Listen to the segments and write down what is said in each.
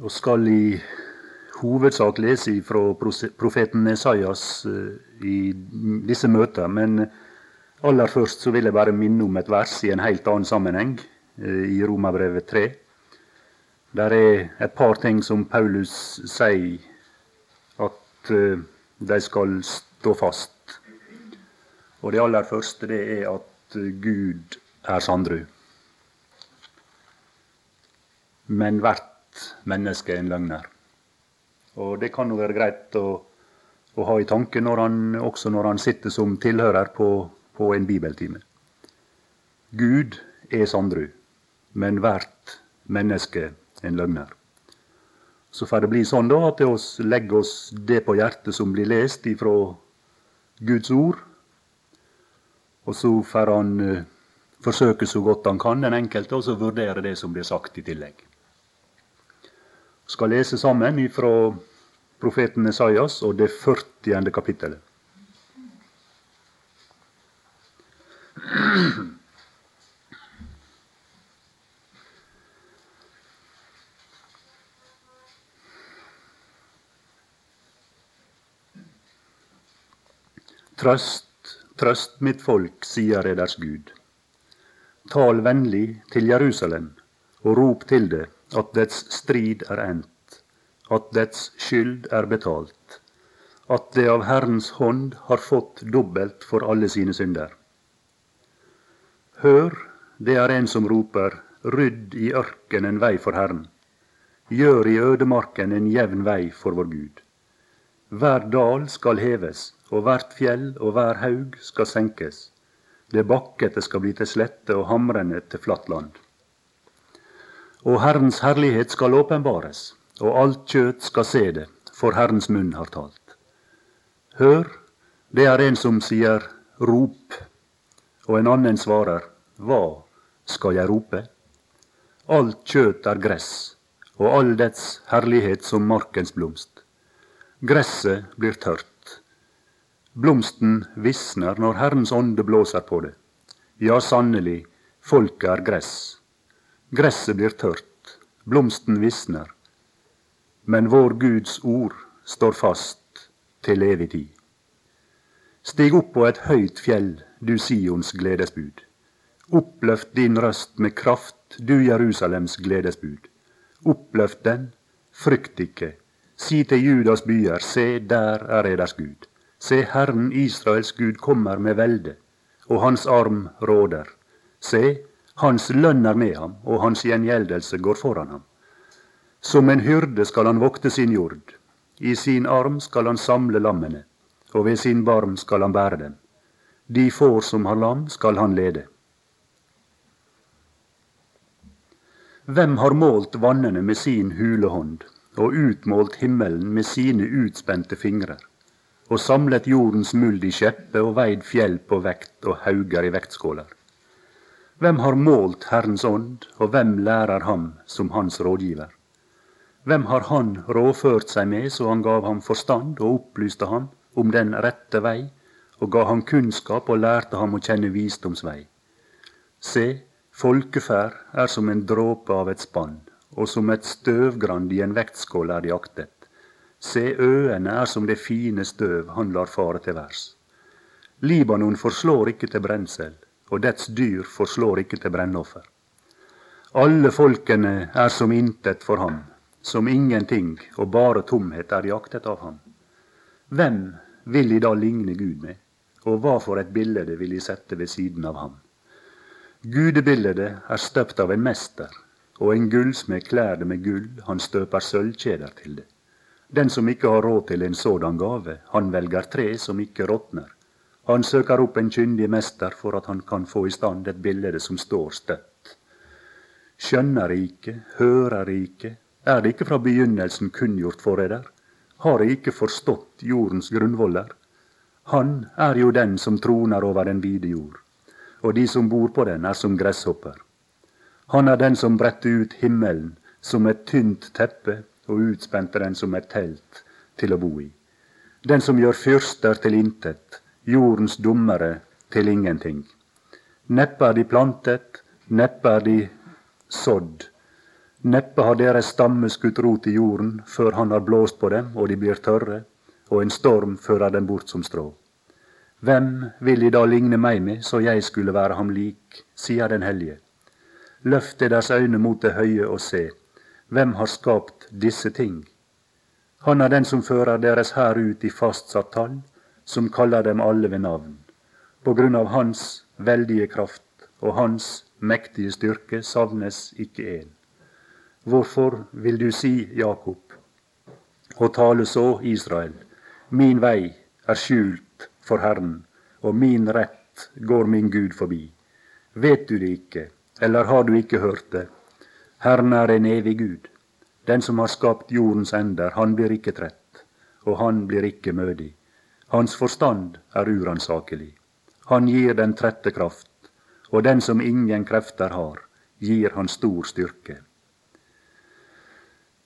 og skal i hovedsak lese fra profeten Esaias eh, i disse møtene. Men aller først så vil jeg bare minne om et vers i en helt annen sammenheng, eh, i Romerbrevet 3. Der er et par ting som Paulus sier at eh, de skal stå fast. Og det aller første det er at Gud er sandru men hvert menneske er en løgner. Og det kan jo være greit å, å ha i tanke når han, også når han sitter som tilhører på, på en bibeltime. Gud er sandru, men hvert menneske en løgner. Så får det bli sånn da at vi legger oss det på hjertet som blir lest ifra Guds ord. Og så får han uh, forsøke så godt han kan, den enkelte, og så vurdere det som blir sagt i tillegg skal lese sammen fra profeten Esaias og det 40. kapittelet. Trøst, trøst mitt folk, sier deres Gud. Tal vennlig til Jerusalem, og rop til det at dets strid er endt, at dets skyld er betalt, at det av Herrens hånd har fått dobbelt for alle sine synder. Hør, det er en som roper, rydd i ørken en vei for Herren. Gjør i ødemarken en jevn vei for vår Gud. Hver dal skal heves, og hvert fjell og hver haug skal senkes. Det bakkete skal bli til slette og hamrende til flatt land. Og Herrens herlighet skal åpenbares, og alt kjøtt skal se det, for Herrens munn har talt. Hør, det er en som sier rop, og en annen svarer, hva skal jeg rope? Alt kjøtt er gress, og all dets herlighet som markens blomst. Gresset blir tørt. Blomsten visner når Herrens ånde blåser på det. Ja, sannelig, folket er gress Gresset blir tørt, blomsten visner, men vår Guds ord står fast til evig tid. Stig opp på et høyt fjell, du Sions gledesbud. Oppløft din røst med kraft, du Jerusalems gledesbud. Oppløft den, frykt ikke. Si til Judas byer, se, der er eders Gud. Se, Herren Israels Gud kommer med velde, og hans arm råder. Se, hans lønn er med ham, og hans gjengjeldelse går foran ham. Som en hyrde skal han vokte sin jord. I sin arm skal han samle lammene, og ved sin barm skal han bære dem. De får som har lam, skal han lede. Hvem har målt vannene med sin hule hånd, og utmålt himmelen med sine utspente fingrer, og samlet jordens muld i skjeppe og veid fjell på vekt og hauger i vektskåler? Hvem har målt Herrens ånd, og hvem lærer ham som hans rådgiver? Hvem har han råført seg med så han gav ham forstand og opplyste ham om den rette vei, og ga ham kunnskap og lærte ham å kjenne visdomsvei? Se, folkeferd er som en dråpe av et spann, og som et støvgrand i en vektskål er de aktet. Se, øene er som det fine støv han lar fare til værs. Libanon forslår ikke til brensel, og dets dyr forslår ikke til brennoffer. Alle folkene er som intet for ham, som ingenting, og bare tomhet er jaktet av ham. Hvem vil de da ligne Gud med, og hva for et bilde vil de sette ved siden av ham? Gudebildet er støpt av en mester, og en gullsmed klær det med gull, han støper sølvkjeder til det. Den som ikke har råd til en sådan gave, han velger tre som ikke råtner, han søker opp en kyndig mester for at han kan få i stand et bilde som står støtt. Skjønner ikke, hører ikke, er det ikke fra begynnelsen kunngjort for eder? Har det ikke forstått jordens grunnvoller? Han er jo den som troner over den vide jord, og de som bor på den, er som gresshopper. Han er den som bretter ut himmelen som et tynt teppe og utspente den som et telt til å bo i. Den som gjør fyrster til intet, jordens dommere til ingenting. Neppe er de plantet, neppe er de sådd, Neppe har deres stamme skutt rot i jorden før han har blåst på dem, og de blir tørre, og en storm fører dem bort som strå. Hvem vil de da ligne meg med, så jeg skulle være ham lik, sier den hellige. Løft deres øyne mot det høye og se. Hvem har skapt disse ting? Han er den som fører deres hær ut i fastsatt tall, som kaller dem alle ved navn. På grunn av hans veldige kraft og hans mektige styrke savnes ikke én. Hvorfor vil du si, Jakob, og tale så, Israel, min vei er skjult for Herren, og min rett går min Gud forbi. Vet du det ikke, eller har du ikke hørt det? Herren er en evig Gud. Den som har skapt jordens ender, han blir ikke trett, og han blir ikke mødig. Hans forstand er uransakelig. Han gir den trette kraft, og den som ingen krefter har, gir han stor styrke.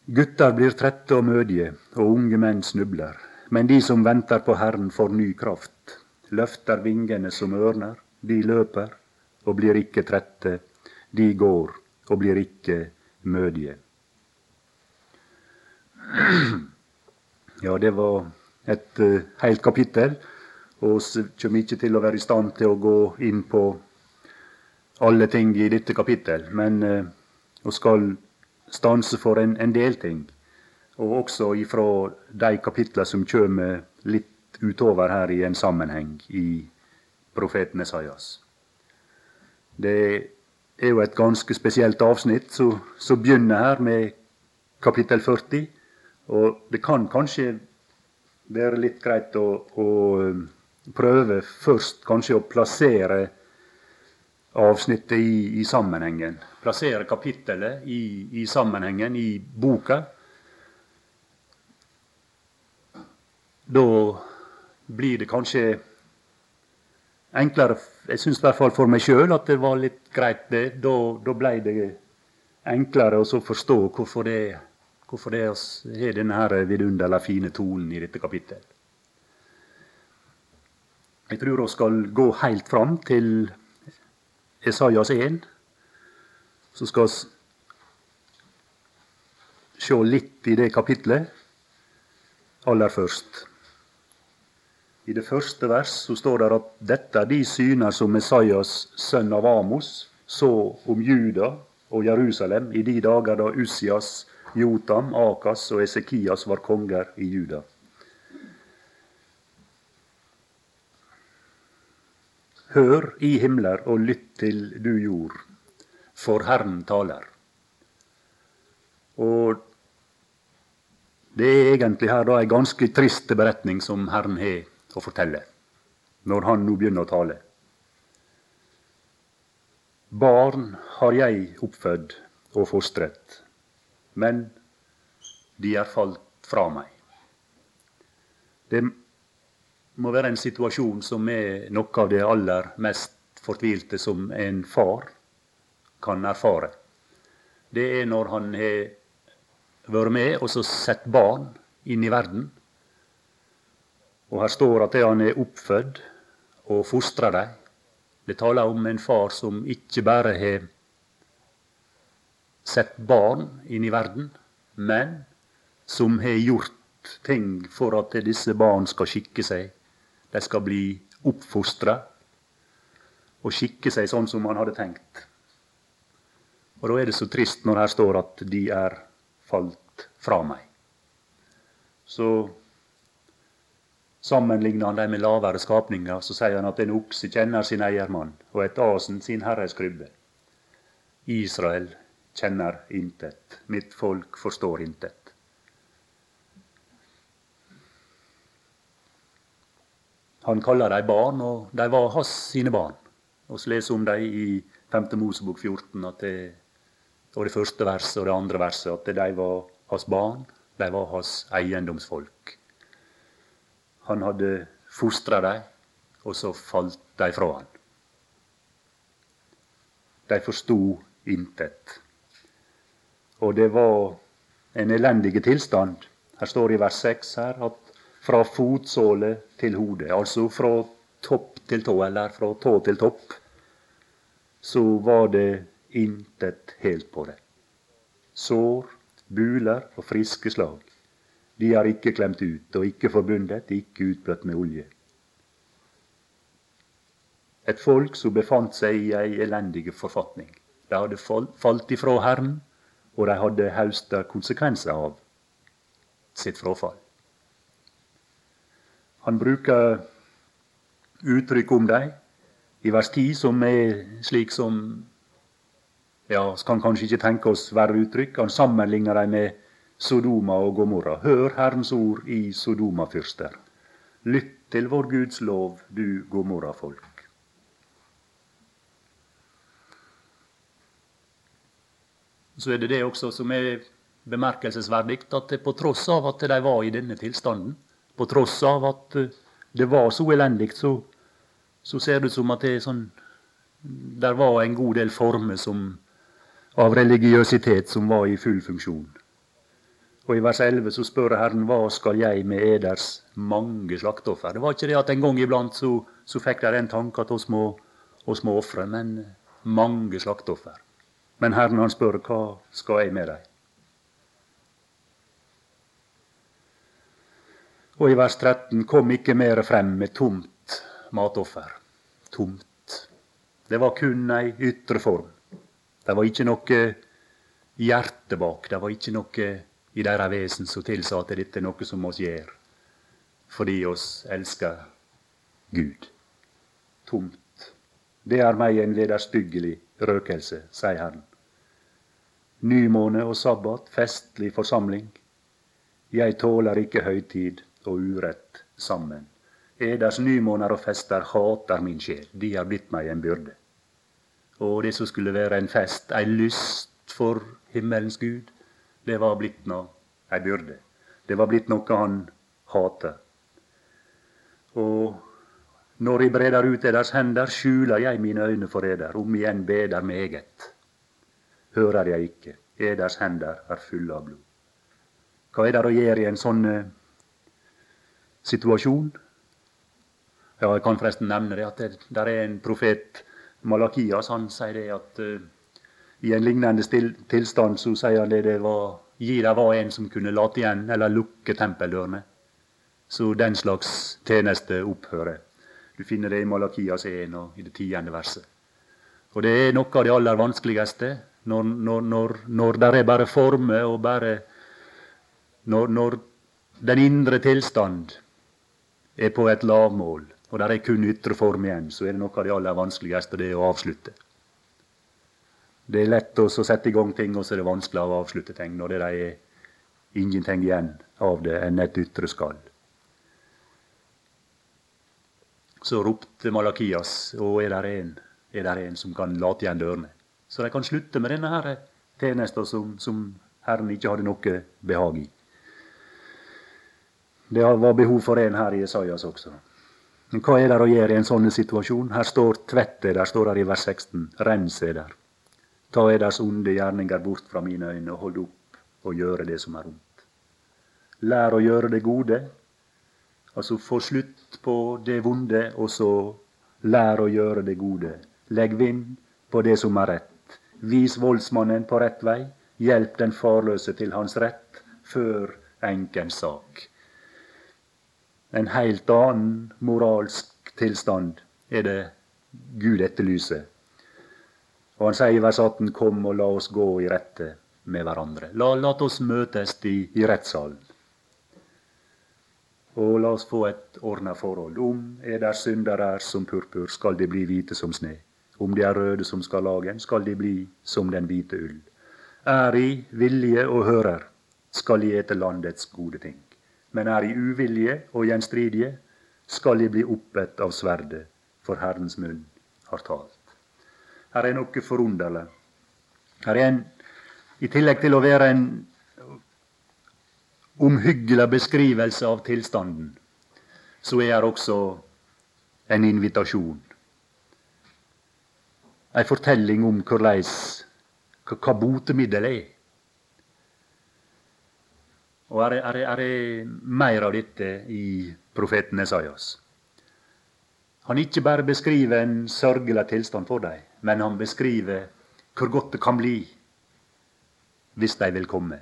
Gutter blir trette og mødige, og unge menn snubler. Men de som venter på Herren, får ny kraft. Løfter vingene som ørner. De løper og blir ikke trette. De går og blir ikke mødige. Ja, det var et uh, helt kapittel. Og vi kommer ikke til å være i stand til å gå inn på alle ting i dette kapittel. Men vi skal stanse for en, en del ting. Og også ifra de kapitlene som kommer litt utover her i en sammenheng i profeten Esaias. Det er jo et ganske spesielt avsnitt som begynner her med kapittel 40. Og det kan kanskje være litt greit å, å prøve først kanskje å plassere avsnittet i, i sammenhengen. Plassere kapittelet i, i, sammenhengen i boka. Da blir det kanskje enklere Jeg syns i hvert fall for meg sjøl at det var litt greit, det. Da, da ble det enklere å forstå hvorfor det, hvorfor det er denne her vidunderlig fine tonen i dette kapittelet. Jeg tror vi skal gå helt fram til Esaias 1, så skal vi se litt i det kapitlet aller først. I det første vers så står det at dette er de syner som Messias, sønn av Amos, så om Juda og Jerusalem i de dager da Ussias, Jotam, Akas og Esekias var konger i Juda. Hør i himler og lytt til du jord, for Herren taler. Og det er egentlig her da ei ganske trist beretning som Herren har å fortelle, når Han nå begynner å tale. Barn har jeg oppfødd og fostret, men de er falt fra meg. Det må være en situasjon som er noe av det aller mest fortvilte som en far kan erfare. Det er når han har vært med og så sett barn inn i verden. Og her står at han er oppfødd og fostra dem. Det taler om en far som ikke bare har sett barn inn i verden, men som har gjort ting for at disse barn skal skikke seg de skal bli oppfostra og skikke seg sånn som man hadde tenkt. Og da er det så trist når her står at de er falt fra meg. Så sammenligner han dem med lavere skapninger. Så sier han at en okse kjenner sin eiermann, og et asen sin herres krybbe. Israel kjenner intet. Mitt folk forstår intet. Han kaller dem barn, og de var hans sine barn. Vi leser om dem i 5. Mosebok 14, at det, og det første verset og det andre verset, at de var hans barn, de var hans eiendomsfolk. Han hadde fostra dem, og så falt de fra han. De forsto intet. Og det var en elendig tilstand. Her står det i vers 6 her at fra fotsåle til hode. Altså fra topp til tå, eller fra tå til topp. Så var det intet helt på det. sår, buler og friske slag. De har ikke klemt ut og ikke forbundet, ikke utbløtt med olje. Et folk som befant seg i ei elendig forfatning. De hadde falt ifra Herren, og de hadde høsta konsekvenser av sitt frafall. Han bruker uttrykk om dem i vers 10 som er slik som ja, kan kanskje ikke tenke oss verre uttrykk. Han sammenligner dem med Sodoma og Gomorra. Hør Herrens ord i Sodoma-fyrster. Lytt til vår Guds lov, du Gomorra-folk. Så er det det også som er bemerkelsesverdig, at på tross av at de var i denne tilstanden, på tross av at det var så elendig, så så ser det ut som at det er sånn Der var en god del former som, av religiøsitet som var i full funksjon. Og I vers 11 så spør Herren hva skal jeg med eders mange slakteoffer. Det var ikke det at en gang iblant så, så fikk de den tanke at oss må, oss må ofre, men mange slakteoffer. Men Herren han spør hva skal jeg med dem? Og i vers 13 kom ikke mer frem med tomt matoffer. Tomt. Det var kun ei ytre form. Det var ikke noe hjerte bak. Det var ikke noe i deres vesen som tilsa at dette er noe som oss gjør fordi oss elsker Gud. Tomt. Det er meg en vederstyggelig røkelse, sier Herren. Nymåne og sabbat, festlig forsamling. Jeg tåler ikke høytid og urett sammen. Eders nymåner og fester hater min sjel. De har blitt meg en byrde. Og det som skulle være en fest, ei lyst for himmelens Gud, det var blitt nå ei byrde. Det var blitt noe han hater. Og når jeg breder ut eders hender, skjuler jeg mine øyne for eder, om igjen beder meget. Hører jeg ikke, eders hender er fulle av blod. Hva er det å gjøre i en sånn uh, situasjon? Ja, jeg kan forresten nevne det at det der er en profet, Malakias, han sier det at uh, i en lignende stil, tilstand så sier han det det var Gi det var en som kunne late igjen eller lukke tempeldørene. Så den slags tjeneste opphører. Du finner det i Malakias 1 og i det tiende verset. Og det er noe av det aller vanskeligste når, når, når, når det er bare former og bare når, når den indre tilstand er på et lavmål, og der er kun ytre form igjen, så er det noe av det aller vanskeligste, det er å avslutte. Det er lett å sette i gang ting, og så er det vanskelig å avslutte ting når det er ingenting igjen av det enn et ytre skall. Så ropte Malakias, å, er der en, er der en som kan late igjen dørene? Så de kan slutte med denne her tjenesten som, som Herren ikke hadde noe behag i. Det var behov for en her i Jesajas også. Men hva er det å gjøre i en sånn situasjon? Her står 'tvett der står det i vers 16. Rens der. Ta eders onde gjerninger bort fra mine øyne, og hold opp og gjøre det som er ondt. Lær å gjøre det gode. Altså få slutt på det vonde, og så lær å gjøre det gode. Legg vind på det som er rett. Vis voldsmannen på rett vei. Hjelp den farløse til hans rett før enkens sak. En helt annen moralsk tilstand er det Gud etterlyser. Og han sier i vers 18.: Kom og la oss gå i rette med hverandre. La, la oss møtes i, i rettssalen. Og la oss få et ordna forhold. Om er der synder er som purpur, skal de bli hvite som sne. Om de er røde som skarlagen, skal de bli som den hvite ull. Er i vilje og hører, skal de ete landets gode ting men er i uvilje og gjenstridige, skal de bli oppett av sverdet, for Herrens munn har talt. Her er noe forunderlig. Her er en, I tillegg til å være en omhyggelig beskrivelse av tilstanden, så er det også en invitasjon. En fortelling om hvordan, hva botemiddel er. Og er, er, er det mer av dette i profeten Esaias. Han ikke bare beskriver en sørgelig tilstand for dem, men han beskriver hvor godt det kan bli hvis de vil komme.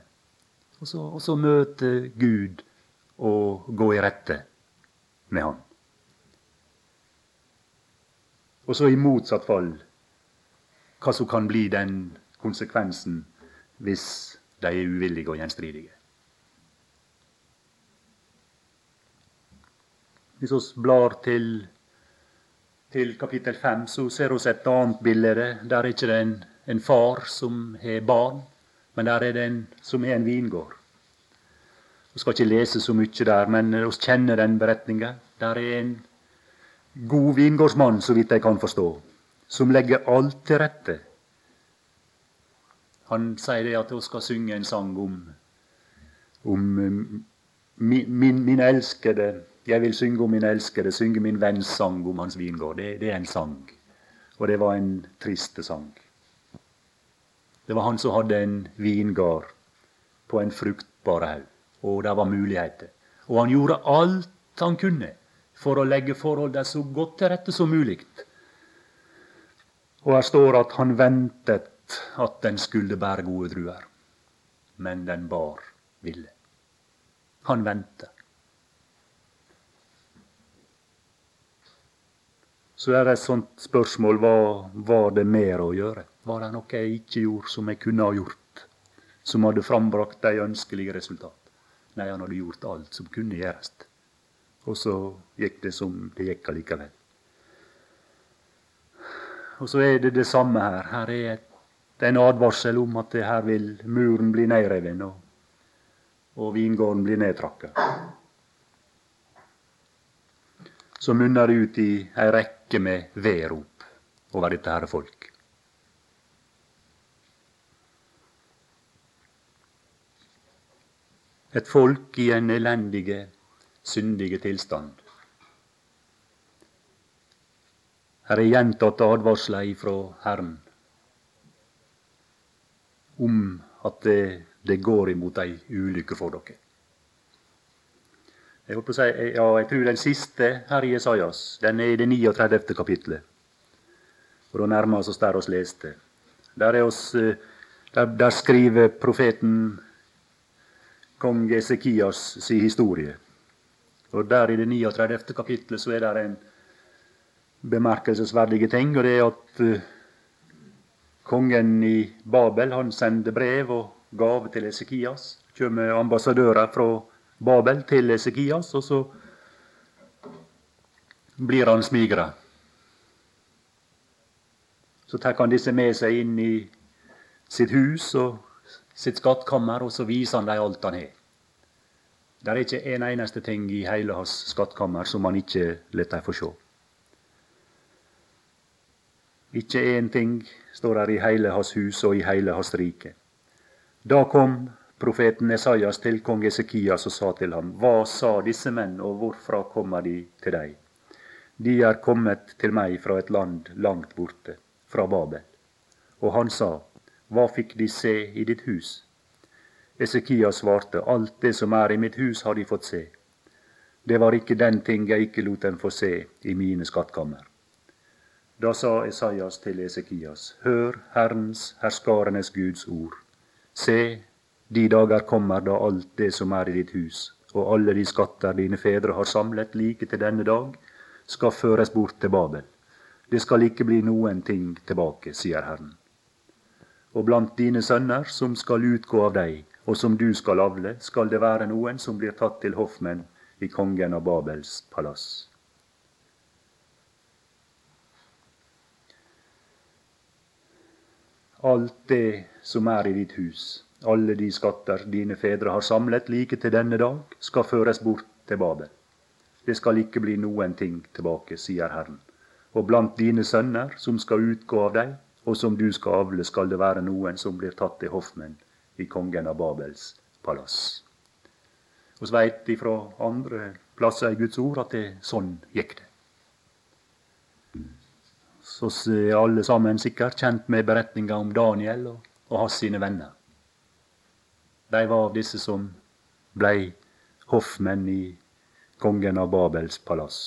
Og så, og så møte Gud og gå i rette med Han. Og så i motsatt fall hva som kan bli den konsekvensen hvis de er uvillige og gjenstridige. Hvis vi blar til, til kapittel 5, så ser vi et annet bilde. Der er ikke det en, en far som har barn, men der er det en som er en vingård. Vi skal ikke lese så mye der, men vi kjenner den beretninga. Der er en god vingårdsmann, så vidt jeg kan forstå, som legger alt til rette. Han sier det at vi skal synge en sang om, om um, min, min, min, elskede Jeg vil synge om min elskede, synge min venns sang om hans vingård. Det, det er en sang. Og det var en triste sang. Det var han som hadde en vingard på en fruktbar haug, og det var muligheter. Og han gjorde alt han kunne for å legge forholdene så godt til rette som mulig. Og her står at han ventet at den skulle bære gode druer. Men den bar ville. Han ventet. Så er det et sånt spørsmål hva var det mer å gjøre? Var det noe jeg ikke gjorde som jeg kunne ha gjort? Som hadde frambrakt de ønskelige resultat? Nei, han hadde gjort alt som kunne gjøres. Og så gikk det som det gikk allikevel. Og så er det det samme her. Her er et, det en advarsel om at her vil muren bli nedrevet, og, og vingården bli nedtrakka. Så munner det ut i ei rekke med vedrop over dette herre folk. Et folk i en elendige syndige tilstand. Her er gjentatte advarsler ifra Herren om at det, det går imot ei ulykke for dere. Jeg, å si, ja, jeg tror den siste her i Jesajas, den er i det 39. kapittelet. Og da nærmer vi oss der vi leste. Der, oss, eh, der, der skriver profeten kong Esekias si historie. Og der i det 39. kapittelet så er det en bemerkelsesverdige ting, og det er at uh, kongen i Babel han sender brev og gave til Esekias. Det kommer ambassadører fra Babel til Esekias, og så blir han smigra. Så tar han disse med seg inn i sitt hus og sitt skattkammer, og så viser han dem alt han har. Det er ikke en eneste ting i hele hans skattkammer som han ikke lar dem få se. Ikke én ting står der i hele hans hus og i hele hans rike. Da kom profeten Esaias til kong Esekias og sa til ham, Hva sa disse menn, og hvorfra kommer de til deg? De er kommet til meg fra et land langt borte, fra Babel. Og han sa, Hva fikk de se i ditt hus? Esekias svarte, alt det som er i mitt hus, har de fått se. Det var ikke den ting jeg ikke lot dem få se i mine skattkammer. Da sa Esaias til Esekias, hør Herrens, herskarenes Guds ord. Se, de dager kommer da alt det som er i ditt hus, og alle de skatter dine fedre har samlet like til denne dag, skal føres bort til Babel. Det skal ikke bli noen ting tilbake, sier Herren. Og blant dine sønner, som skal utgå av deg, og som du skal avle, skal det være noen som blir tatt til hoffmenn i kongen av Babels palass. Alt det som er i ditt hus, alle de skatter dine fedre har samlet like til denne dag, skal føres bort til Babel. Det skal ikke bli noen ting tilbake, sier Herren. Og blant dine sønner, som skal utgå av deg, og som du skal avle, skal det være noen som blir tatt til hoffmenn i kongen av Babels palass. Vi veit ifra andre plasser i Guds ord at det sånn gikk det. Så er alle sammen sikkert kjent med beretninga om Daniel og, og hans sine venner. De var av disse som blei hoffmenn i kongen av Babels palass.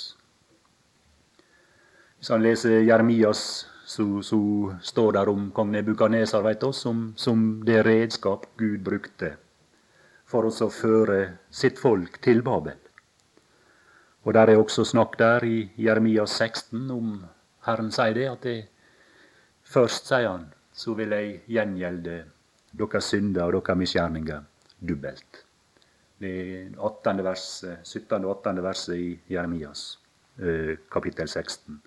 Hvis han leser Jeremias så, så står det om kong Nebukaneser, som, som det redskap Gud brukte for å føre sitt folk til Babel. Og der er også snakk der i Jeremias 16 om Herren sier det, at det, først, sier han, så vil jeg gjengjelde deres synder og deres misgjerninger dubbelt. Det er 18. verset, 17. og 18. verset i Jeremias eh, kapittel 16.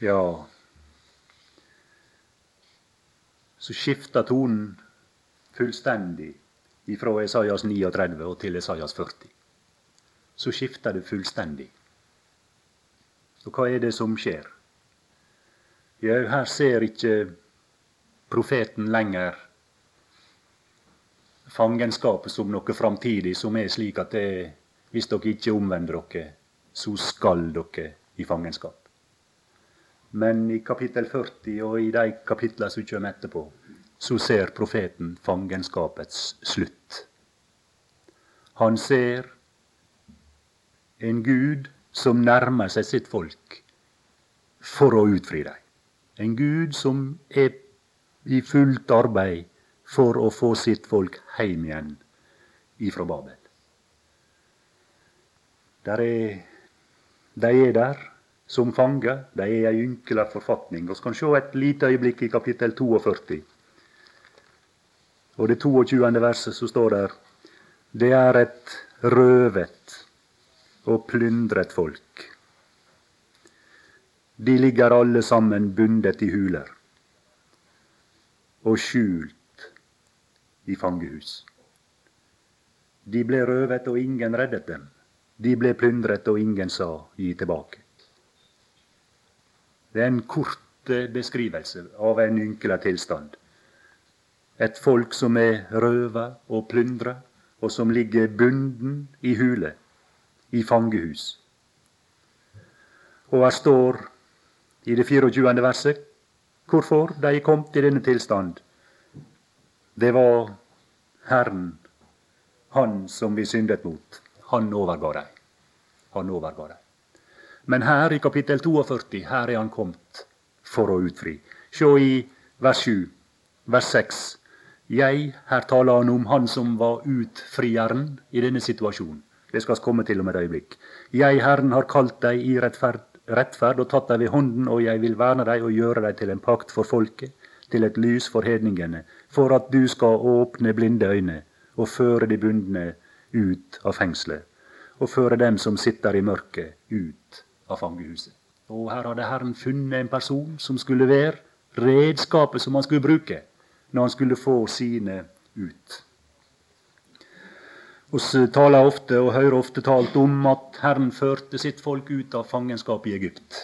Ja, så skifter tonen fullstendig fra Esaias 39 og til Esaias 40. Så skifter det fullstendig. Og hva er det som skjer? Ja, her ser ikke profeten lenger fangenskapet som noe framtidig, som er slik at det, hvis dere ikke omvender dere, så skal dere i fangenskap. Men i kapittel 40 og i de kapitlene som kommer etterpå, så ser profeten fangenskapets slutt. Han ser en Gud som nærmer seg sitt folk for å utfri dem. En Gud som er i fullt arbeid for å få sitt folk hjem igjen ifra Babel. Der er, de er der, som fanger. De er ei ynkelig forfatning. Vi kan se et lite øyeblikk i kapittel 42. Og det 22. verset som står der Det er et røvet og plyndret folk. De ligger alle sammen bundet i huler og skjult i fangehus. De ble røvet, og ingen reddet dem. De ble plyndret, og ingen sa gi tilbake. Det er en kort eh, beskrivelse av en ynkelig tilstand. Et folk som er røva og plyndra, og som ligger bunden i hule, i fangehus. Og her står i det 24. verset hvorfor de kom til denne tilstand. Det var Herren, Han som vi syndet mot. Han overga dem. Han overga dem. Men her i kapittel 42, her er han kommet for å utfri. Se i vers 7, vers 6. Jeg, her taler han om han som var utfrieren i denne situasjonen. Det skal komme til om et øyeblikk. Jeg, Herren, har kalt deg i rettferd, rettferd og tatt deg ved hånden, og jeg vil verne deg og gjøre deg til en pakt for folket, til et lys for hedningene, for at du skal åpne blinde øyne og føre de bundne ut av fengselet, og føre dem som sitter i mørket, ut av fangehuset. Og her hadde Herren funnet en person som skulle være redskapet som han skulle bruke når han skulle få sine ut. Vi taler ofte og hører ofte talt om at Herren førte sitt folk ut av fangenskap i Egypt.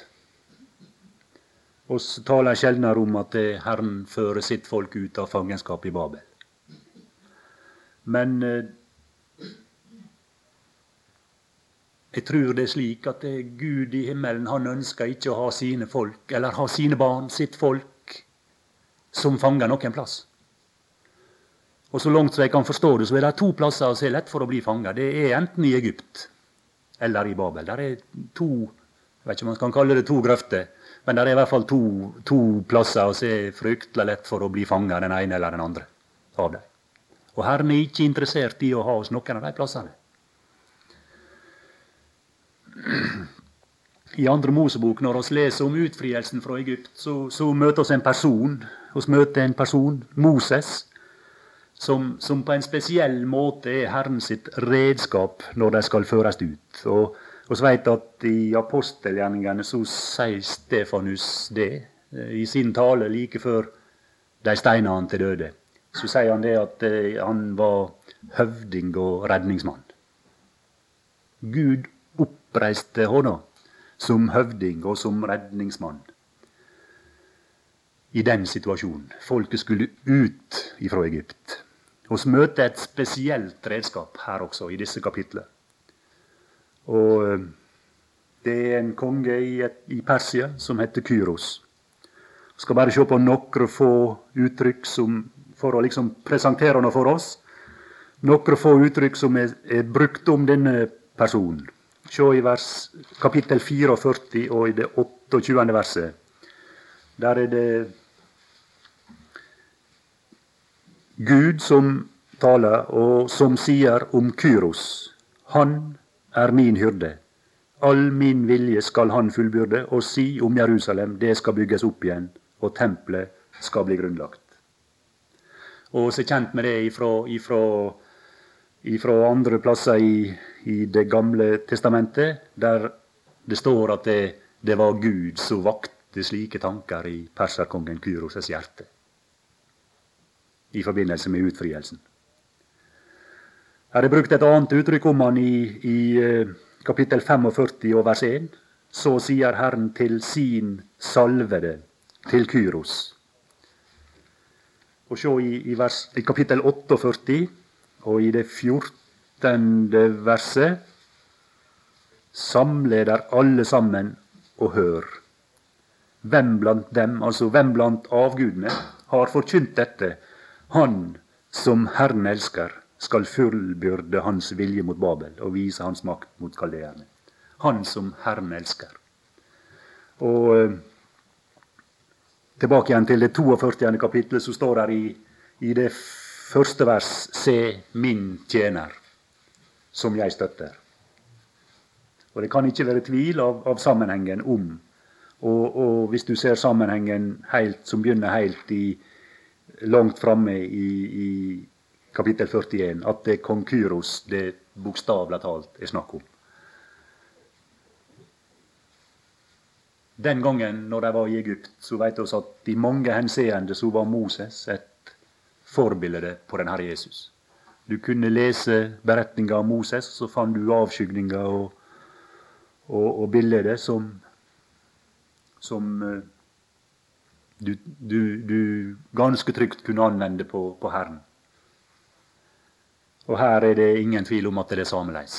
Oss taler sjeldnere om at Herren fører sitt folk ut av fangenskap i Babel. Men eh, Jeg tror det er slik at Gud i himmelen han ønsker ikke å ha sine folk, eller ha sine barn, sitt folk, som fanger noen plass. Og Så langt som jeg kan forstå det, så er det to plasser som er lett for å bli fanga. Det er enten i Egypt eller i Babel. Der er to jeg vet ikke om man kan kalle det to grøfter, men det er i hvert fall to, to plasser som er fryktelig lett for å bli fanga, den ene eller den andre av dem. Og Herren er ikke interessert i å ha oss noen av de plassene. I andre Mosebok, når vi leser om utfrielsen fra Egypt, så, så møter vi en person. Vi møter en person, Moses, som, som, på en spesiell måte er Herren sitt redskap når de skal føres ut. Og vi vet at i apostelgjerningene så sier Stefanus det i sin tale like før de steina han til døde. Så sier han det at eh, han var høvding og redningsmann. Gud oppreiste hånda som høvding og som redningsmann. I den situasjonen. Folket skulle ut ifra Egypt. Vi møter et spesielt redskap her også, i disse kapitlene. Og eh, det er en konge i, i Persia som heter Kyros. Vi skal bare se på noen få uttrykk som, for å liksom presentere noe for oss. Noen få uttrykk som er, er brukt om denne personen Se i vers, kapittel 44 og i det 28. verset. Der er det Gud som taler, og som sier om Kyros. Han er min hyrde. All min vilje skal han fullbyrde, og si om Jerusalem, det skal bygges opp igjen, og tempelet skal bli grunnlagt. Og så kjent med det ifra, ifra, ifra andre plasser i, i, Det gamle testamentet, der det står at det, det var Gud som vakte slike tanker i perserkongen Kyros' hjerte i forbindelse med utfrielsen. Her er brukt et annet uttrykk om han i, i eh, kapittel 45 og vers 1. Så sier Herren til sin salvede, til Kyros. Og se i, i, vers, i kapittel 48 og i det 14. verset. Samleder alle sammen og hør. Hvem blant dem, altså hvem blant avgudene, har forkynt dette? Han som Herren elsker, skal fullbyrde hans vilje mot Babel og vise hans makt mot kaldeerne. Han som Herren elsker. Og eh, tilbake igjen til det 42. kapittelet, så står det i, i det første vers Se min tjener, som jeg støtter. Og Det kan ikke være tvil av, av sammenhengen om. Og, og, hvis du ser sammenhengen helt, som begynner helt i, langt framme i, i, kapittel 41 at det er kong det bokstavelig talt er snakk om. Den gangen når de var i Egypt, så vet vi at i mange henseende så var Moses et forbilde på den Herre Jesus. Du kunne lese beretninga om Moses, så fant du avskygninga og, og, og bildet som, som eh, du, du, du, ganske trygt kunne anvende på, på Herren. Og her er det ingen tvil om at det er sameleis.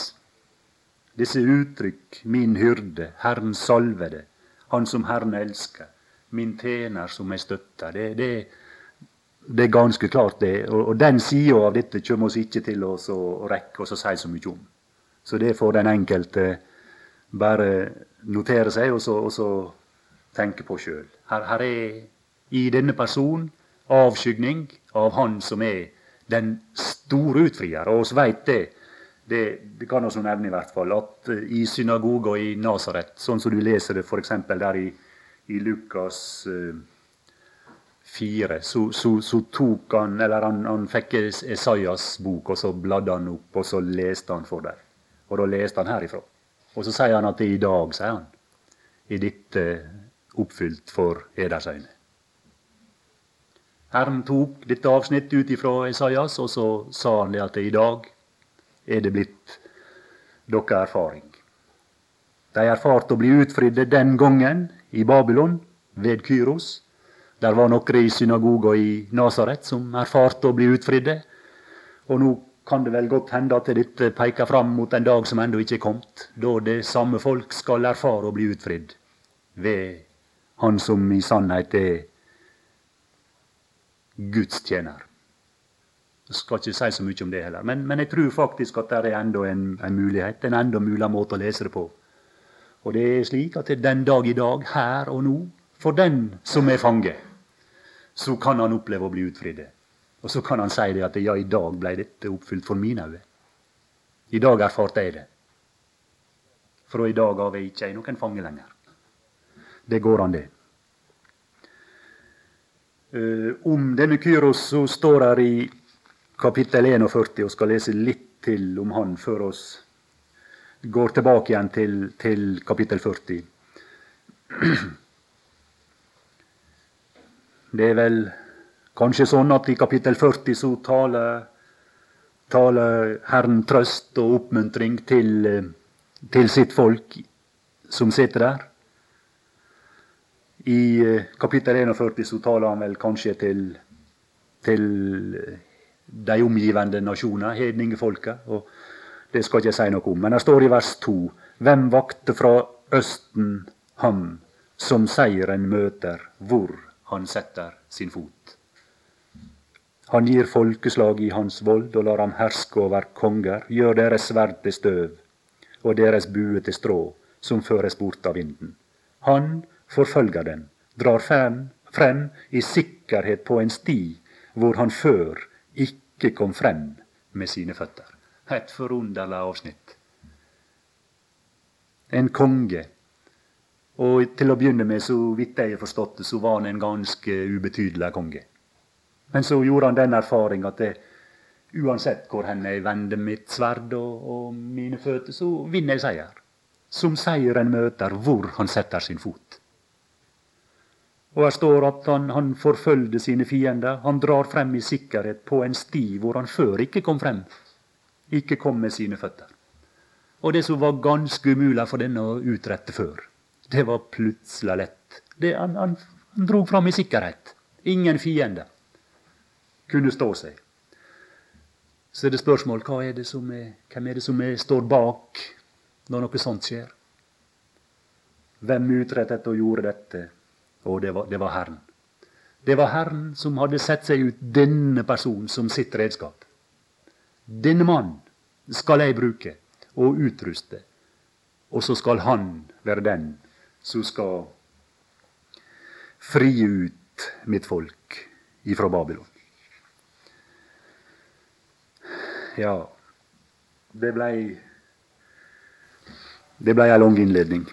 Disse uttrykk, min hyrde, Herren salvede, Han som Herren elsker, min tjener som jeg støtter, det, det, det er ganske klart, det. Og, og den sida av dette kommer oss ikke til å, rekke oss å si så mye om. Så det får den enkelte bare notere seg og så, og så tenke på sjøl. Her, her, er i denne personen avskygning av Han som er den store utfrier. Og vi veit det. det. Det kan vi nevne i hvert fall. At eh, i synagoga i Nasaret, sånn som du leser det f.eks. der i, i Lukas uh, 4, så, så, så, tok han Eller han, han fikk Esaias bok, og så bladde han opp, og så leste han for dem. Og da leste han herifra. Og så sier han at det er i dag, sier han, I dette oppfylt for eders øyne. Herren tok dette avsnittet ut ifra Esaias, og så sa han det at i dag er det blitt deres erfaring. De erfarte å bli utfridde den gangen i Babylon, ved Kyros. Der var noen i synagoga i Nasaret som erfarte å bli utfridde. Og nå kan det vel godt hende at dette peker fram mot en dag som ennå ikke er kommet, da det samme folk skal erfare å bli utfridd ved Han som i sannhet er Guds tjener. Jeg skal ikke si så mye om det heller. Men, men jeg tror faktisk at det er enda en, en mulighet, en enda mulig måte å lese det på. Og det er slik at er den dag i dag, her og nå, for den som er fange, så kan han oppleve å bli utfridd. Og så kan han si det at ja, i dag ble dette oppfylt for mine øyne. I dag erfarte jeg det. For i dag har jeg ikke noen fange lenger. Det går an, det. Uh, om denne Kyros så står her i kapittel 41, og skal lese litt til om han før oss går tilbake igjen til, til kapittel 40. Det er vel kanskje sånn at i kapittel 40 så taler, taler Herren trøst og oppmuntring til, eh, til sitt folk som sitter der. I eh, kapittel 41 så taler han vel kanskje til, til eh, de omgivende nasjoner, hedningefolket. og Det skal ikke jeg si noe om. Men det står i vers 2.: Hvem vakte fra Østen ham som seieren møter, hvor han setter sin fot? Han gir folkeslag i hans vold og lar ham herske over konger, gjør deres sverd til støv. og deres bue til strå, som føres bort av vinden. Han forfølger den, drar frem, frem i sikkerhet på en sti hvor han før ikke kom frem med sine føtter. Et forunderlig avsnitt. En konge. Og til å begynne med, så vidt jeg har forstått det, så var han en ganske ubetydelig konge. Men så gjorde han den erfaring at det, uansett hvor hen jeg vender mitt sverd og, og mine føtter, så vinner jeg seier. Som seieren møter hvor han setter sin fot. Og her står at han, han forfølgde sine fiender. Han drar frem i sikkerhet på en sti hvor han før ikke kom frem. Ikke kom med sine føtter. Og det som var ganske umulig for denne å utrette før, det var plutselig lett. Det, han, han, han dro fram i sikkerhet. Ingen fiender kunne stå seg. Så er det spørsmål hva er det som er, hvem er det som er, står bak når noe sånt skjer? Hvem utrettet og gjorde dette? Og det var, det var Herren. Det var Herren som hadde sett seg ut denne personen som sitt redskap. Denne mann skal jeg bruke og utruste, og så skal han være den som skal fri ut mitt folk ifra Babylon. Ja, det blei Det blei ei lang innledning.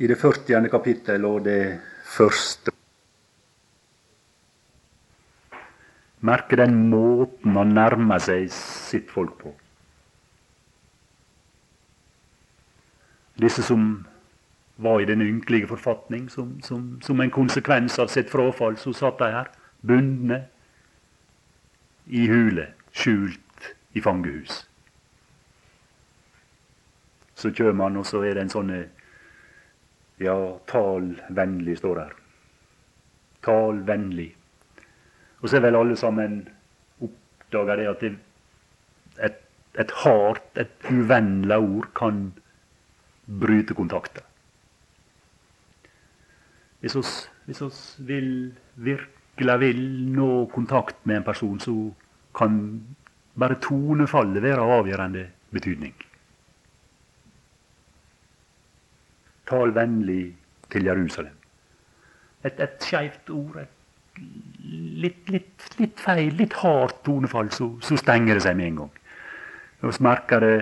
I det 40. kapittel og det første Merke den måten han nærmer seg sitt folk på. Disse som var i den ynkelige forfatning, som, som, som en konsekvens av sitt frafall, så satt de her, bundne, i hule, skjult i fangehus. Så kommer han, og så er det en sånn Ja, tal vennlig, står der. Tal vennlig. Og så er vel alle sammen oppdaga det at det, et, et hardt, et uvennlig ord kan bryte kontakter. Hvis vi vil, virkelig vil nå kontakt med en person, så kan bare tonefallet være av avgjørende betydning. Tal vennlig til Jerusalem. Et, et skeivt ord, et litt, litt, litt, feil, litt hardt tonefall, så, så, stenger det seg med en gang. Så merker det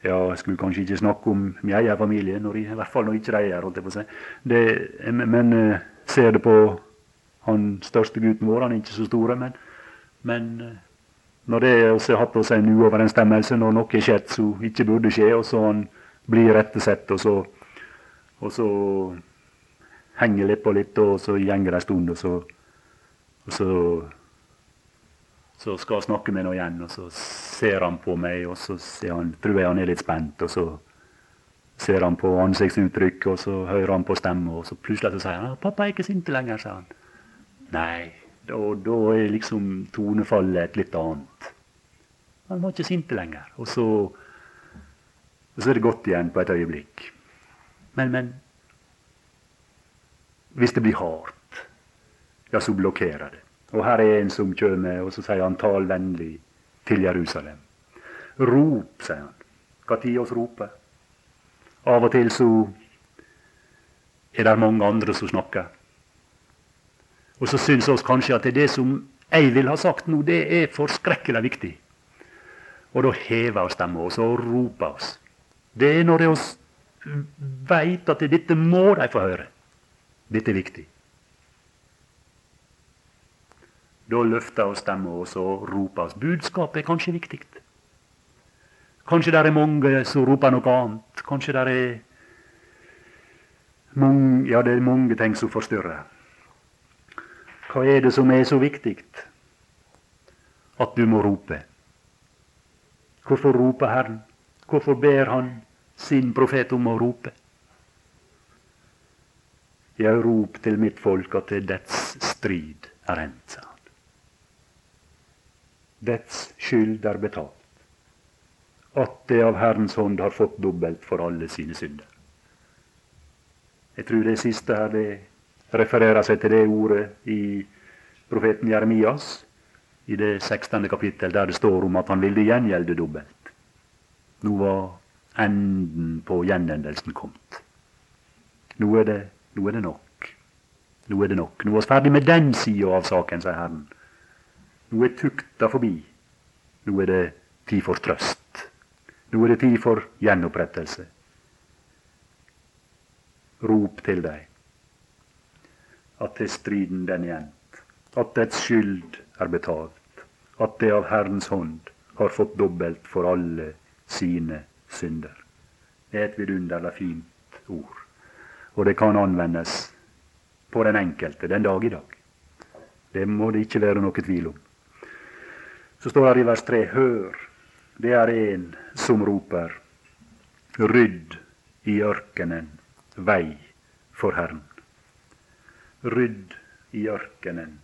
Ja, jeg skulle kanskje ikke snakke om min egen familie, når, i hvert fall når ikke de er holdt jeg på å si. Det, men uh, ser det på han største gutten vår, han er ikke så store, men, men uh, når det også har hatt oss en uoverensstemmelse, når noe er skjedd som ikke burde skje, og så han blir rettesett, og så, og så henger litt på litt, og så går det en stund, og så, og så, så skal jeg snakke med ham igjen, og så ser han på meg, og så han, tror jeg han er litt spent, og så ser han på ansiktsuttrykk, og så hører han på stemmen, og så plutselig så sier han 'Pappa er ikke sint lenger', sa han. Nei, da, da er liksom tonefallet et litt annet. Han var ikke sint lenger. Og så og så er det godt igjen på et øyeblikk. Men, men Hvis det blir hardt, ja, så blokkerer det. Og her er en som kommer, og så sier han 'tal vennlig til Jerusalem'. Rop, sier han. Når oss roper. Av og til så er det mange andre som snakker. Og så syns oss kanskje at det, det som jeg vil ha sagt nå, det er forskrekkelig viktig. Og da hever oss stemma, og så roper oss. Det er når de veit at dette må de få høre. Dette er viktig. Da løfter vi stemma og så roper vi. Budskapet er kanskje viktig. Kanskje det er mange som roper noe annet. Kanskje det er mange, ja, det er mange ting som forstyrrer. Hva er det som er så viktig at du må rope? Hvorfor roper Herren? Hvorfor ber han sin profet om å rope? Jeg rop til mitt folk at dets strid er endt, sa han. Dets skyld er betalt. At det av Herrens hånd har fått dobbelt for alle sine synder. Jeg tror det siste her det refererer seg til det ordet i profeten Jeremias, i det 16. kapittel, der det står om at han ville gjengjelde dobbelt. Nå var enden på gjenendelsen kommet. Nå er det, nå er det nok. Nå er det nok. Nå er vi ferdig med den sida av saken, sier Herren. Nå er tukta forbi. Nå er det tid for trøst. Nå er det tid for gjenopprettelse. Rop til deg at til striden den er endt, at dets skyld er betalt, at det av Herrens hånd har fått dobbelt for alle sine synder. Det er et vidunderlig fint ord, og det kan anvendes på den enkelte den dag i dag. Det må det ikke være noe tvil om. Så står det i vers 3.: Hør, det er en som roper, rydd i ørkenen vei for Herren. Rydd i ørkenen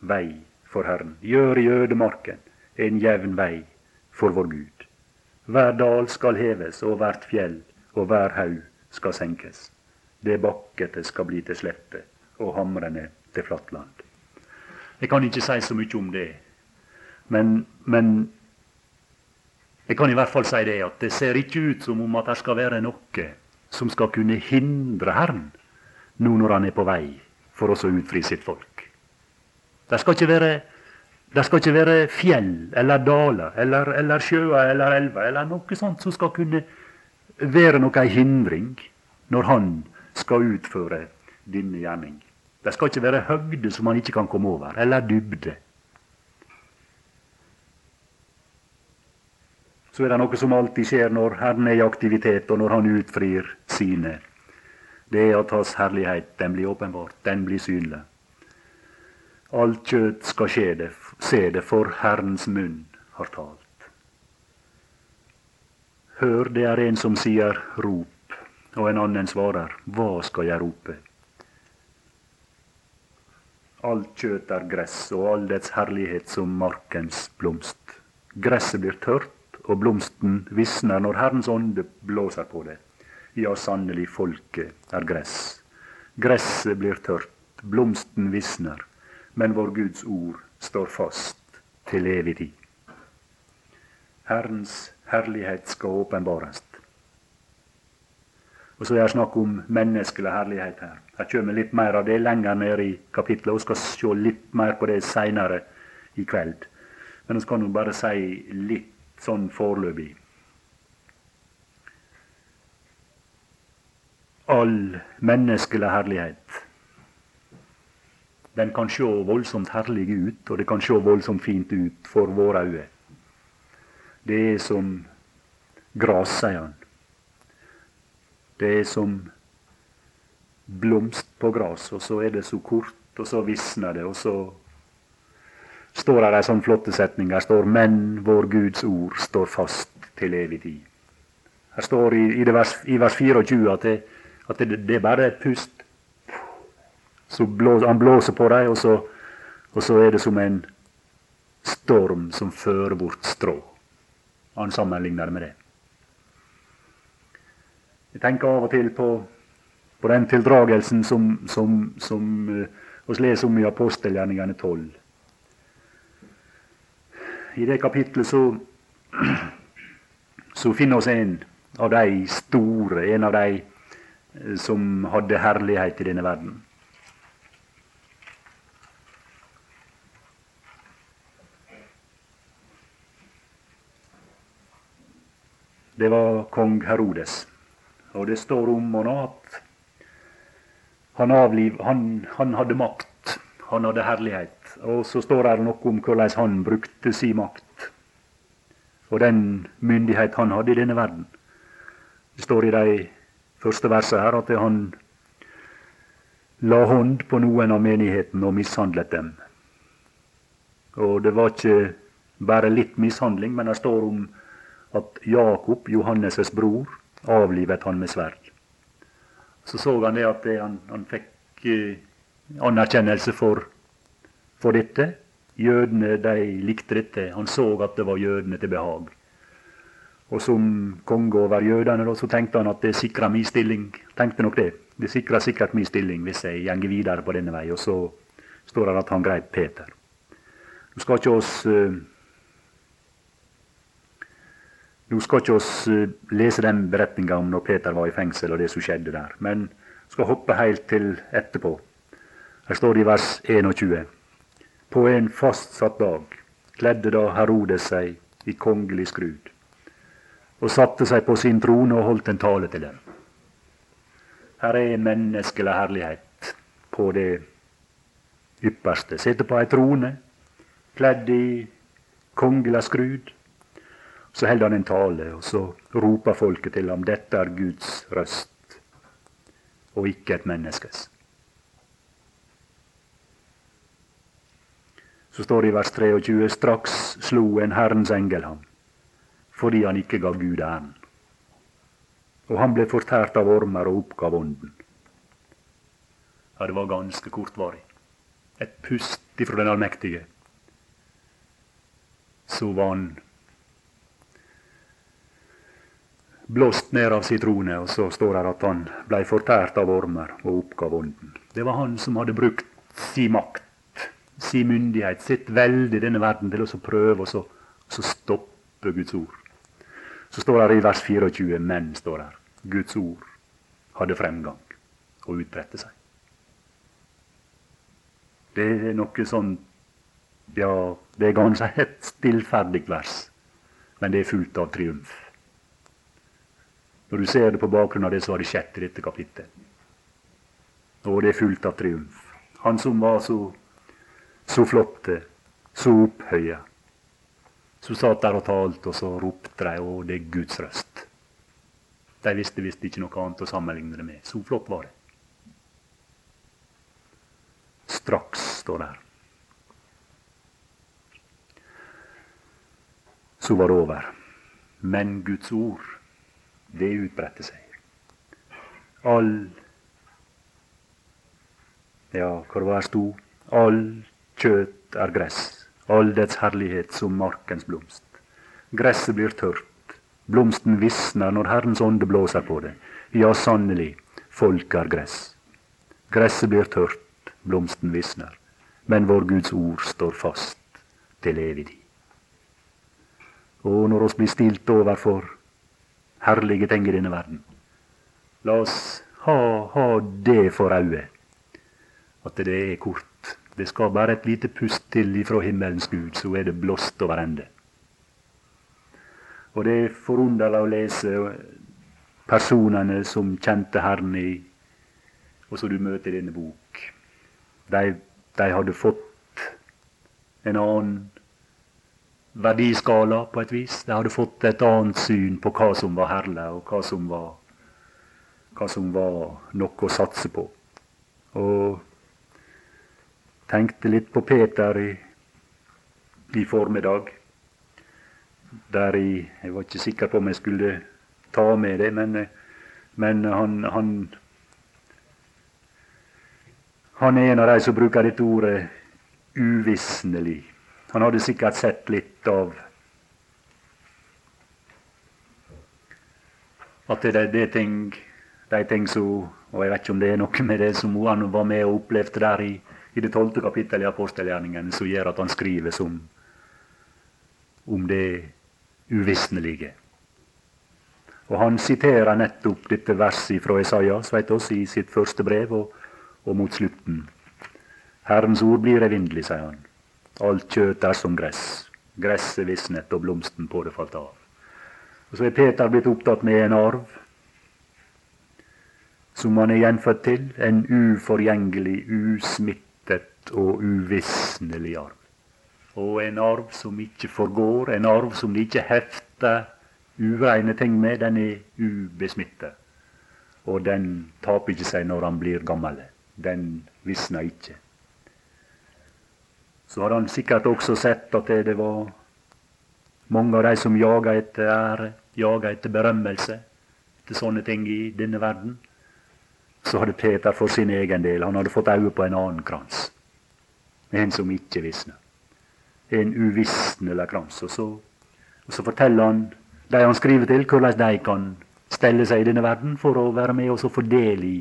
vei for Herren. Gjør i ødemarken en jevn vei for vår Gud. Hver dal skal heves, og hvert fjell og hver haug skal senkes. Det bakkete skal bli til slette, og hamrene til flatt land. Jeg kan ikke si så mye om det, men, men jeg kan i hvert fall si det at det ser ikke ut som om at det skal være noe som skal kunne hindre Herren nå når han er på vei for oss å utfri sitt folk. Det skal ikke være, skal ikke være fjell eller daler eller, eller sjøer eller elver eller noe sånt som skal kunne være noe hindring når han skal utføre denne gjerning. Det skal ikke være høgde som han ikke kan komme over, eller dybde. Så er det noe som alltid skjer når Herren er i aktivitet, og når Han utfrir sine det er at Hans herlighet den blir åpenbart, den blir synlig. Alt kjøtt skal skje det, se det, for Herrens munn har talt. Hør, det er en som sier rop, og en annen svarer, hva skal jeg rope? Alt kjøtt er gress, og all dets herlighet som markens blomst. Gresset blir tørt, og blomsten visner når Herrens ånde blåser på det. Ja, sannelig, folket er gress. Gresset blir tørt, blomsten visner, men vår Guds ord står fast til evig tid. Herrens herlighet skal åpenbares. Og så er det snakk om menneskelig herlighet her. Her kommer litt mer av det lenger ned i kapitlet. og skal se litt mer på det seinere i kveld. Men vi skal jo bare si litt sånn foreløpig. all menneskelig herlighet. Den kan se voldsomt herlig ut, og det kan se voldsomt fint ut for våre øyne. Det er som gras, sier han. Det er som blomst på gras, og så er det så kort, og så visner det, og så står det ei sånn flotte setning. Her står 'Men vår Guds ord står fast til evig tid'. Her står i, i, vers, i vers 24 at det, at det, det bare et pust. Så blås, han blåser på dem, og og så er det som en storm som fører bort strå. Han sammenligner det med det. Jeg tenker av og til på, på den tildragelsen som, som, som uh, oss leser om i apostelgjerningene 12. I det kapitlet så, så finner vi en av de store, en av de som hadde herlighet i denne verden. Det var kong Herodes. Og det står om han at han, avliv, han, han hadde makt. Han hadde herlighet. Og så står det noe om hvordan han brukte sin makt. Og den myndighet han hadde i denne verden. Det står i de første verset her at han la hånd på noen av menigheten og mishandlet dem. Og det var ikke bare litt mishandling, men det står om at Jakob, Johannes' bror, avlivet han med sverd. Så så han det at det, han, han, fikk eh, anerkjennelse for, for dette. Jødene de likte dette. Han så at det var jødene til behag. Og som konge over jødene så tenkte han at det sikra min stilling. Tenkte nok det. Det sikra sikkert min stilling hvis jeg gjenger videre på denne vei. Og så står det at han greip Peter. Nå skal ikke oss uh, nå skal ikke oss uh, lese den beretninga om når Peter var i fengsel og det som skjedde der, men skal hoppe helt til etterpå. Her står det i vers 21. På en fastsatt dag kledde da Herodes seg i kongelig skrud og satte seg på sin trone og holdt en tale til dem. Her er menneskelig herlighet på det ypperste. Sitter på ei trone, kledd i kongelig skrud. Så holder han en tale, og så roper folket til ham dette er Guds røst, og ikke et menneskes. Så står det i vers 23.: Straks slo en Herrens engel ham, fordi han ikke gav Gud æren. Og han ble fortært av ormer og oppgav ånden. Ja, det var ganske kortvarig. Et pust ifra den allmektige. Så var han blåst ned av sitrone, og så står det at han blei fortært av ormer og oppgav ånden. Det var han som hadde brukt sin makt, sin myndighet, sitt velde i denne verden til å prøve å stoppe Guds ord. Så står det i vers 24 men står der. Guds ord hadde fremgang og utbredte seg. Det er noe sånn Ja, det er ganske et stillferdig vers, men det er fullt av triumf. Når du ser det på bakgrunn av det som hadde skjedd i dette kapittelet. Og det er fullt av triumf. Han som var så, så flotte, så opphøya. Så satt der og talte, og så ropte de, og det er Guds røst. De visste visst ikke noe annet å sammenligne det med. Så flott var det. Straks, står der. Så var det over. Men Guds ord det utbredte seg. All Ja, hvor var sto? All kjøtt er gress, all dets herlighet som markens blomst. Gresset blir tørt, blomsten visner når Herrens ånde blåser på det. Ja, sannelig, folk er gress. Gresset blir tørt, blomsten visner, men vår Guds ord står fast til evig tid. Og når oss blir stilt overfor herlige ting i denne verden. La oss ha, ha det for øye, at det er kort. Det skal bare et lite pust til ifra himmelens Gud, så er det blåst over ende. Og det er forunderlig å lese personene som kjente Herren i og som du møter i denne bok. De, de hadde fått en annen verdiskala på et vis. De hadde fått et annet syn på hva som var herlig, og hva som var, hva som var noe å satse på. Og tenkte litt på Peter i, i formiddag. Der i, Jeg var ikke sikker på om jeg skulle ta med det, men, men han, han han er en av de som bruker dette ordet uvisnelig. Han hadde sikkert sett litt av At det, er er ting, de ting som Og jeg vet ikke om det er noe med det som han var med og opplevde der i, i det tolvte kapittelet i apostelgjerningene, som gjør at han skriver som, om det uvisnelige. Og Han siterer nettopp dette verset fra Isaias vet oss, i sitt første brev, og, og mot slutten. Herrens ord blir evinnelig, sier han. Alt kjøtt er som gress. Gresset visnet, og blomsten på det falt av. Og Så er Peter blitt opptatt med en arv som han er gjenfødt til. En uforgjengelig, usmittet og uvisnelig arv. Og en arv som ikke forgår, en arv som de ikke hefter ureine ting med. Den er ubesmittet. Og den taper ikke seg når han blir gammel. Den visner ikke så hadde han sikkert også sett at det, var mange av de som jaga etter ære, jaga etter berømmelse, etter sånne ting i denne verden. Så hadde Peter for sin egen del han hadde fått øye på en annen krans. En som ikke visner. En uvisnelig krans. Og så, og så forteller han de han skriver til, hvordan de kan stelle seg i denne verden for å være med og få del i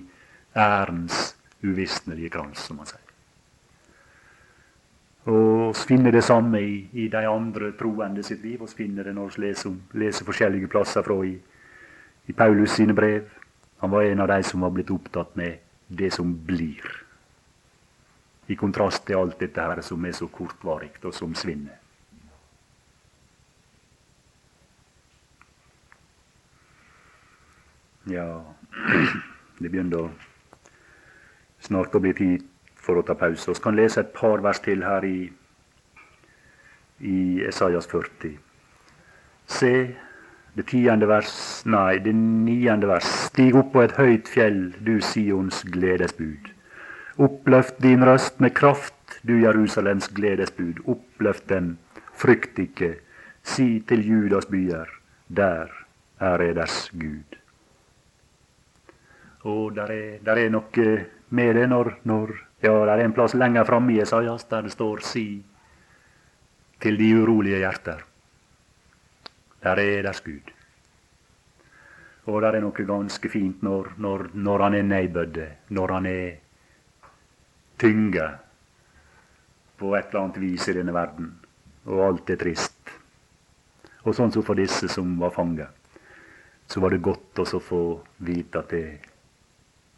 ærens uvisnelige krans, som han sier. Og Vi finner det samme i, i, de andre troende sitt liv. Vi finner det når vi leser, leser forskjellige plasser fra i, i Paulus sine brev. Han var en av de som var blitt opptatt med det som blir. I kontrast til alt dette her som er så kortvarig, og som svinner. Ja, det begynner snart å bli tid for å ta pause. Vi kan lese et par vers til her i, i Esaias 40. Se, det tiende vers, nei, det niende vers. Stig opp på et høyt fjell, du Sions gledesbud. Oppløft din røst med kraft, du Jerusalems gledesbud. Oppløft dem, frykt ikke. Si til Judas byer, der er eders Gud. Og der er, der er noe med det når, når Ja, det er en plass lenger framme i Esaias der det står 'si til de urolige hjerter'. Der er deres Gud. Og der er noe ganske fint når, når, når han er nedbødde, når han er tynga på et eller annet vis i denne verden, og alt er trist. Og sånn som for disse som var fanget, så var det godt også å få vite at det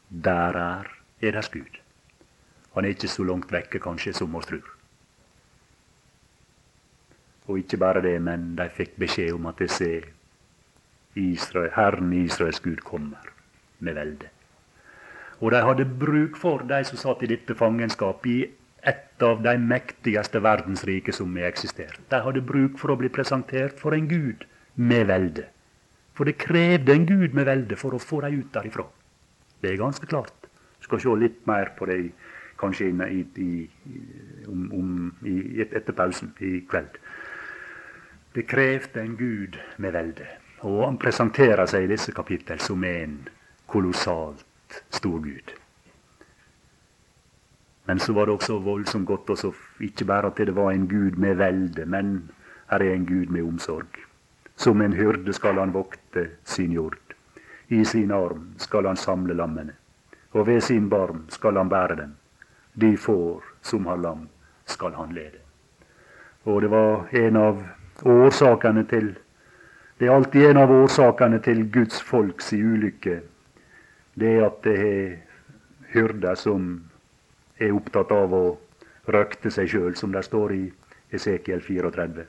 der er er deres Gud. Han er ikke så langt vekke kanskje som oss tror. Og ikke bare det, men de fikk beskjed om at ser Israel, Herren Israels Gud kommer med velde. Og de hadde bruk for de som satt i dette fangenskapet i et av de mektigste verdensrike som har eksistert. De hadde bruk for å bli presentert for en gud med velde. For det krevde en gud med velde for å få dem ut derifra. Det er ganske klart. Vi skal se litt mer på det kanskje i, i, om, om, i, etter pausen i kveld. Det krevde en gud med velde. Og han presenterer seg i disse kapittel som en kolossalt stor gud. Men så var det også voldsomt godt også, ikke bare at det var en gud med velde, men her er en gud med omsorg. Som en hyrde skal han vokte sin jord. I sin arm skal han samle lammene, og ved sin barm skal han bære dem. De får som har lam, skal han lede. Og det var en av årsakene til Det er alltid en av årsakene til Guds folks ulykke. Det er at det er hyrder som er opptatt av å røkte seg sjøl, som det står i Esekiel 34.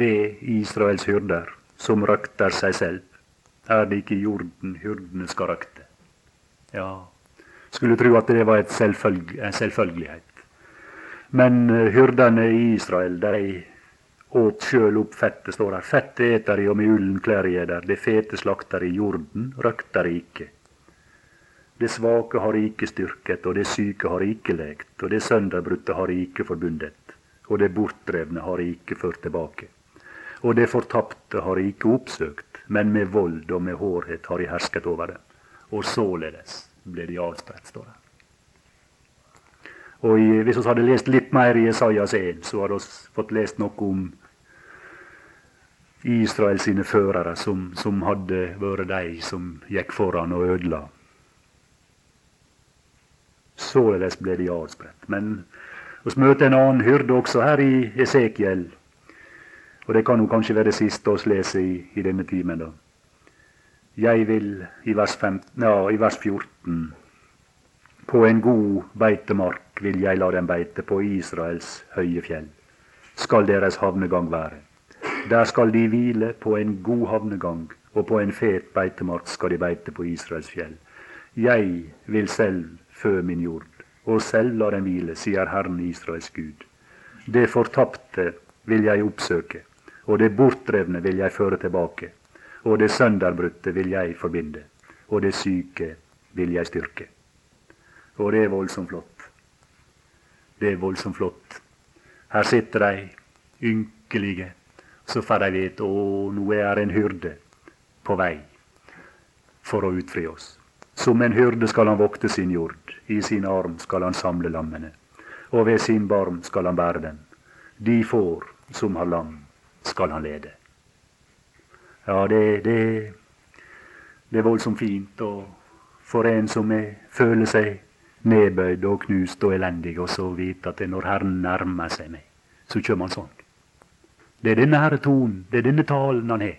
Ved Israels hyrder som røkter seg selv. Er det ikke jorden hyrdene skal røkte? Ja, skulle tro at det var selvfølg en selvfølgelighet. Men uh, hyrdene i Israel, de åt sjøl opp fettet, står her. Fettet eter de, og med ullen klær de der. Det fete slakter i jorden, røkter ikke. Det svake har ikke styrket, og det syke har ikke lekt, og det sønderbrutte har ikke forbundet, og det bortdrevne har ikke ført tilbake. Og det fortapte har ikke oppsøkt, men med vold og med hårhet har de hersket over dem. Og således ble de avspredt, står det. Og i, Hvis vi hadde lest litt mer i Jesajas 1, så hadde vi fått lest noe om Israel sine førere, som, som hadde vært de som gikk foran og ødela. Således ble de avspredt. Men vi møter en annen hyrde også her i Esekiel og det kan jo kanskje være det siste vi leser i, i, denne timen. da. Jeg vil, i vers, 15, ja, i vers 14 På en god beitemark vil jeg la dem beite, på Israels høye fjell. Skal deres havnegang være. Der skal de hvile på en god havnegang, og på en fet beitemark skal de beite på Israels fjell. Jeg vil selv fø min jord, og selv la dem hvile, sier Herren Israels Gud. Det fortapte vil jeg oppsøke, og det bortdrevne vil jeg føre tilbake, og det sønderbrutte vil jeg forbinde, og det syke vil jeg styrke. Og det er voldsomt flott. Det er voldsomt flott. Her sitter de ynkelige, så får de vite å, nå er en hyrde på vei for å utfri oss. Som en hyrde skal han vokte sin jord, i sin arm skal han samle lammene, og ved sin barm skal han bære dem. De får som har lam, skal han lede. Ja, det, det, det er voldsomt fint og for en som er, føler seg nedbøyd og knust og elendig, og så vite at når Herren nærmer seg meg, så kommer han sånn. Det er denne herre tonen, det er denne talen han har.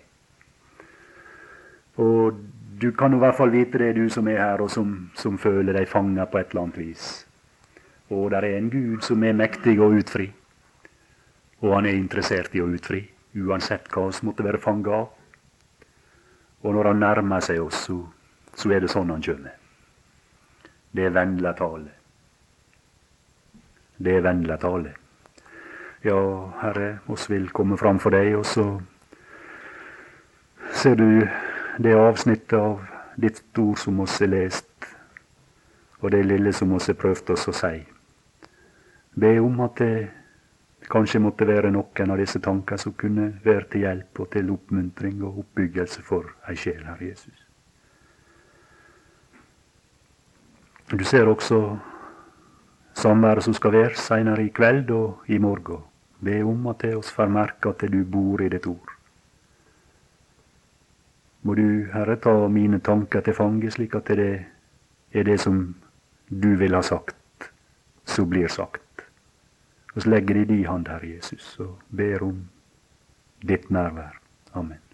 Og du kan i hvert fall vite det, du som er her, og som, som føler deg fanga på et eller annet vis. Og det er en Gud som er mektig å utfri. Og han er interessert i å utfri, uansett hva vi måtte være fanga av. Og når han nærmer seg oss, så, så er det sånn han kommer. Det er vennlig tale. Det er vennlig tale. Ja, Herre, oss vil komme fram for deg, og så ser du det avsnittet av ditt ord som oss har lest, og det lille som oss har prøvd oss å si. Be om at det kanskje måtte være noen av disse tanker som kunne være til hjelp og til oppmuntring og oppbyggelse for ei sjel, Herre Jesus. Du ser også samværet som skal være seinere i kveld og i morgen. Be om at oss får merke at du bor i ditt ord. Må du, Herre, ta mine tanker til fange, slik at det er det som du vil ha sagt, som blir sagt. Vi legger det i din hand, Herre Jesus, og ber om ditt nærvær. Amen.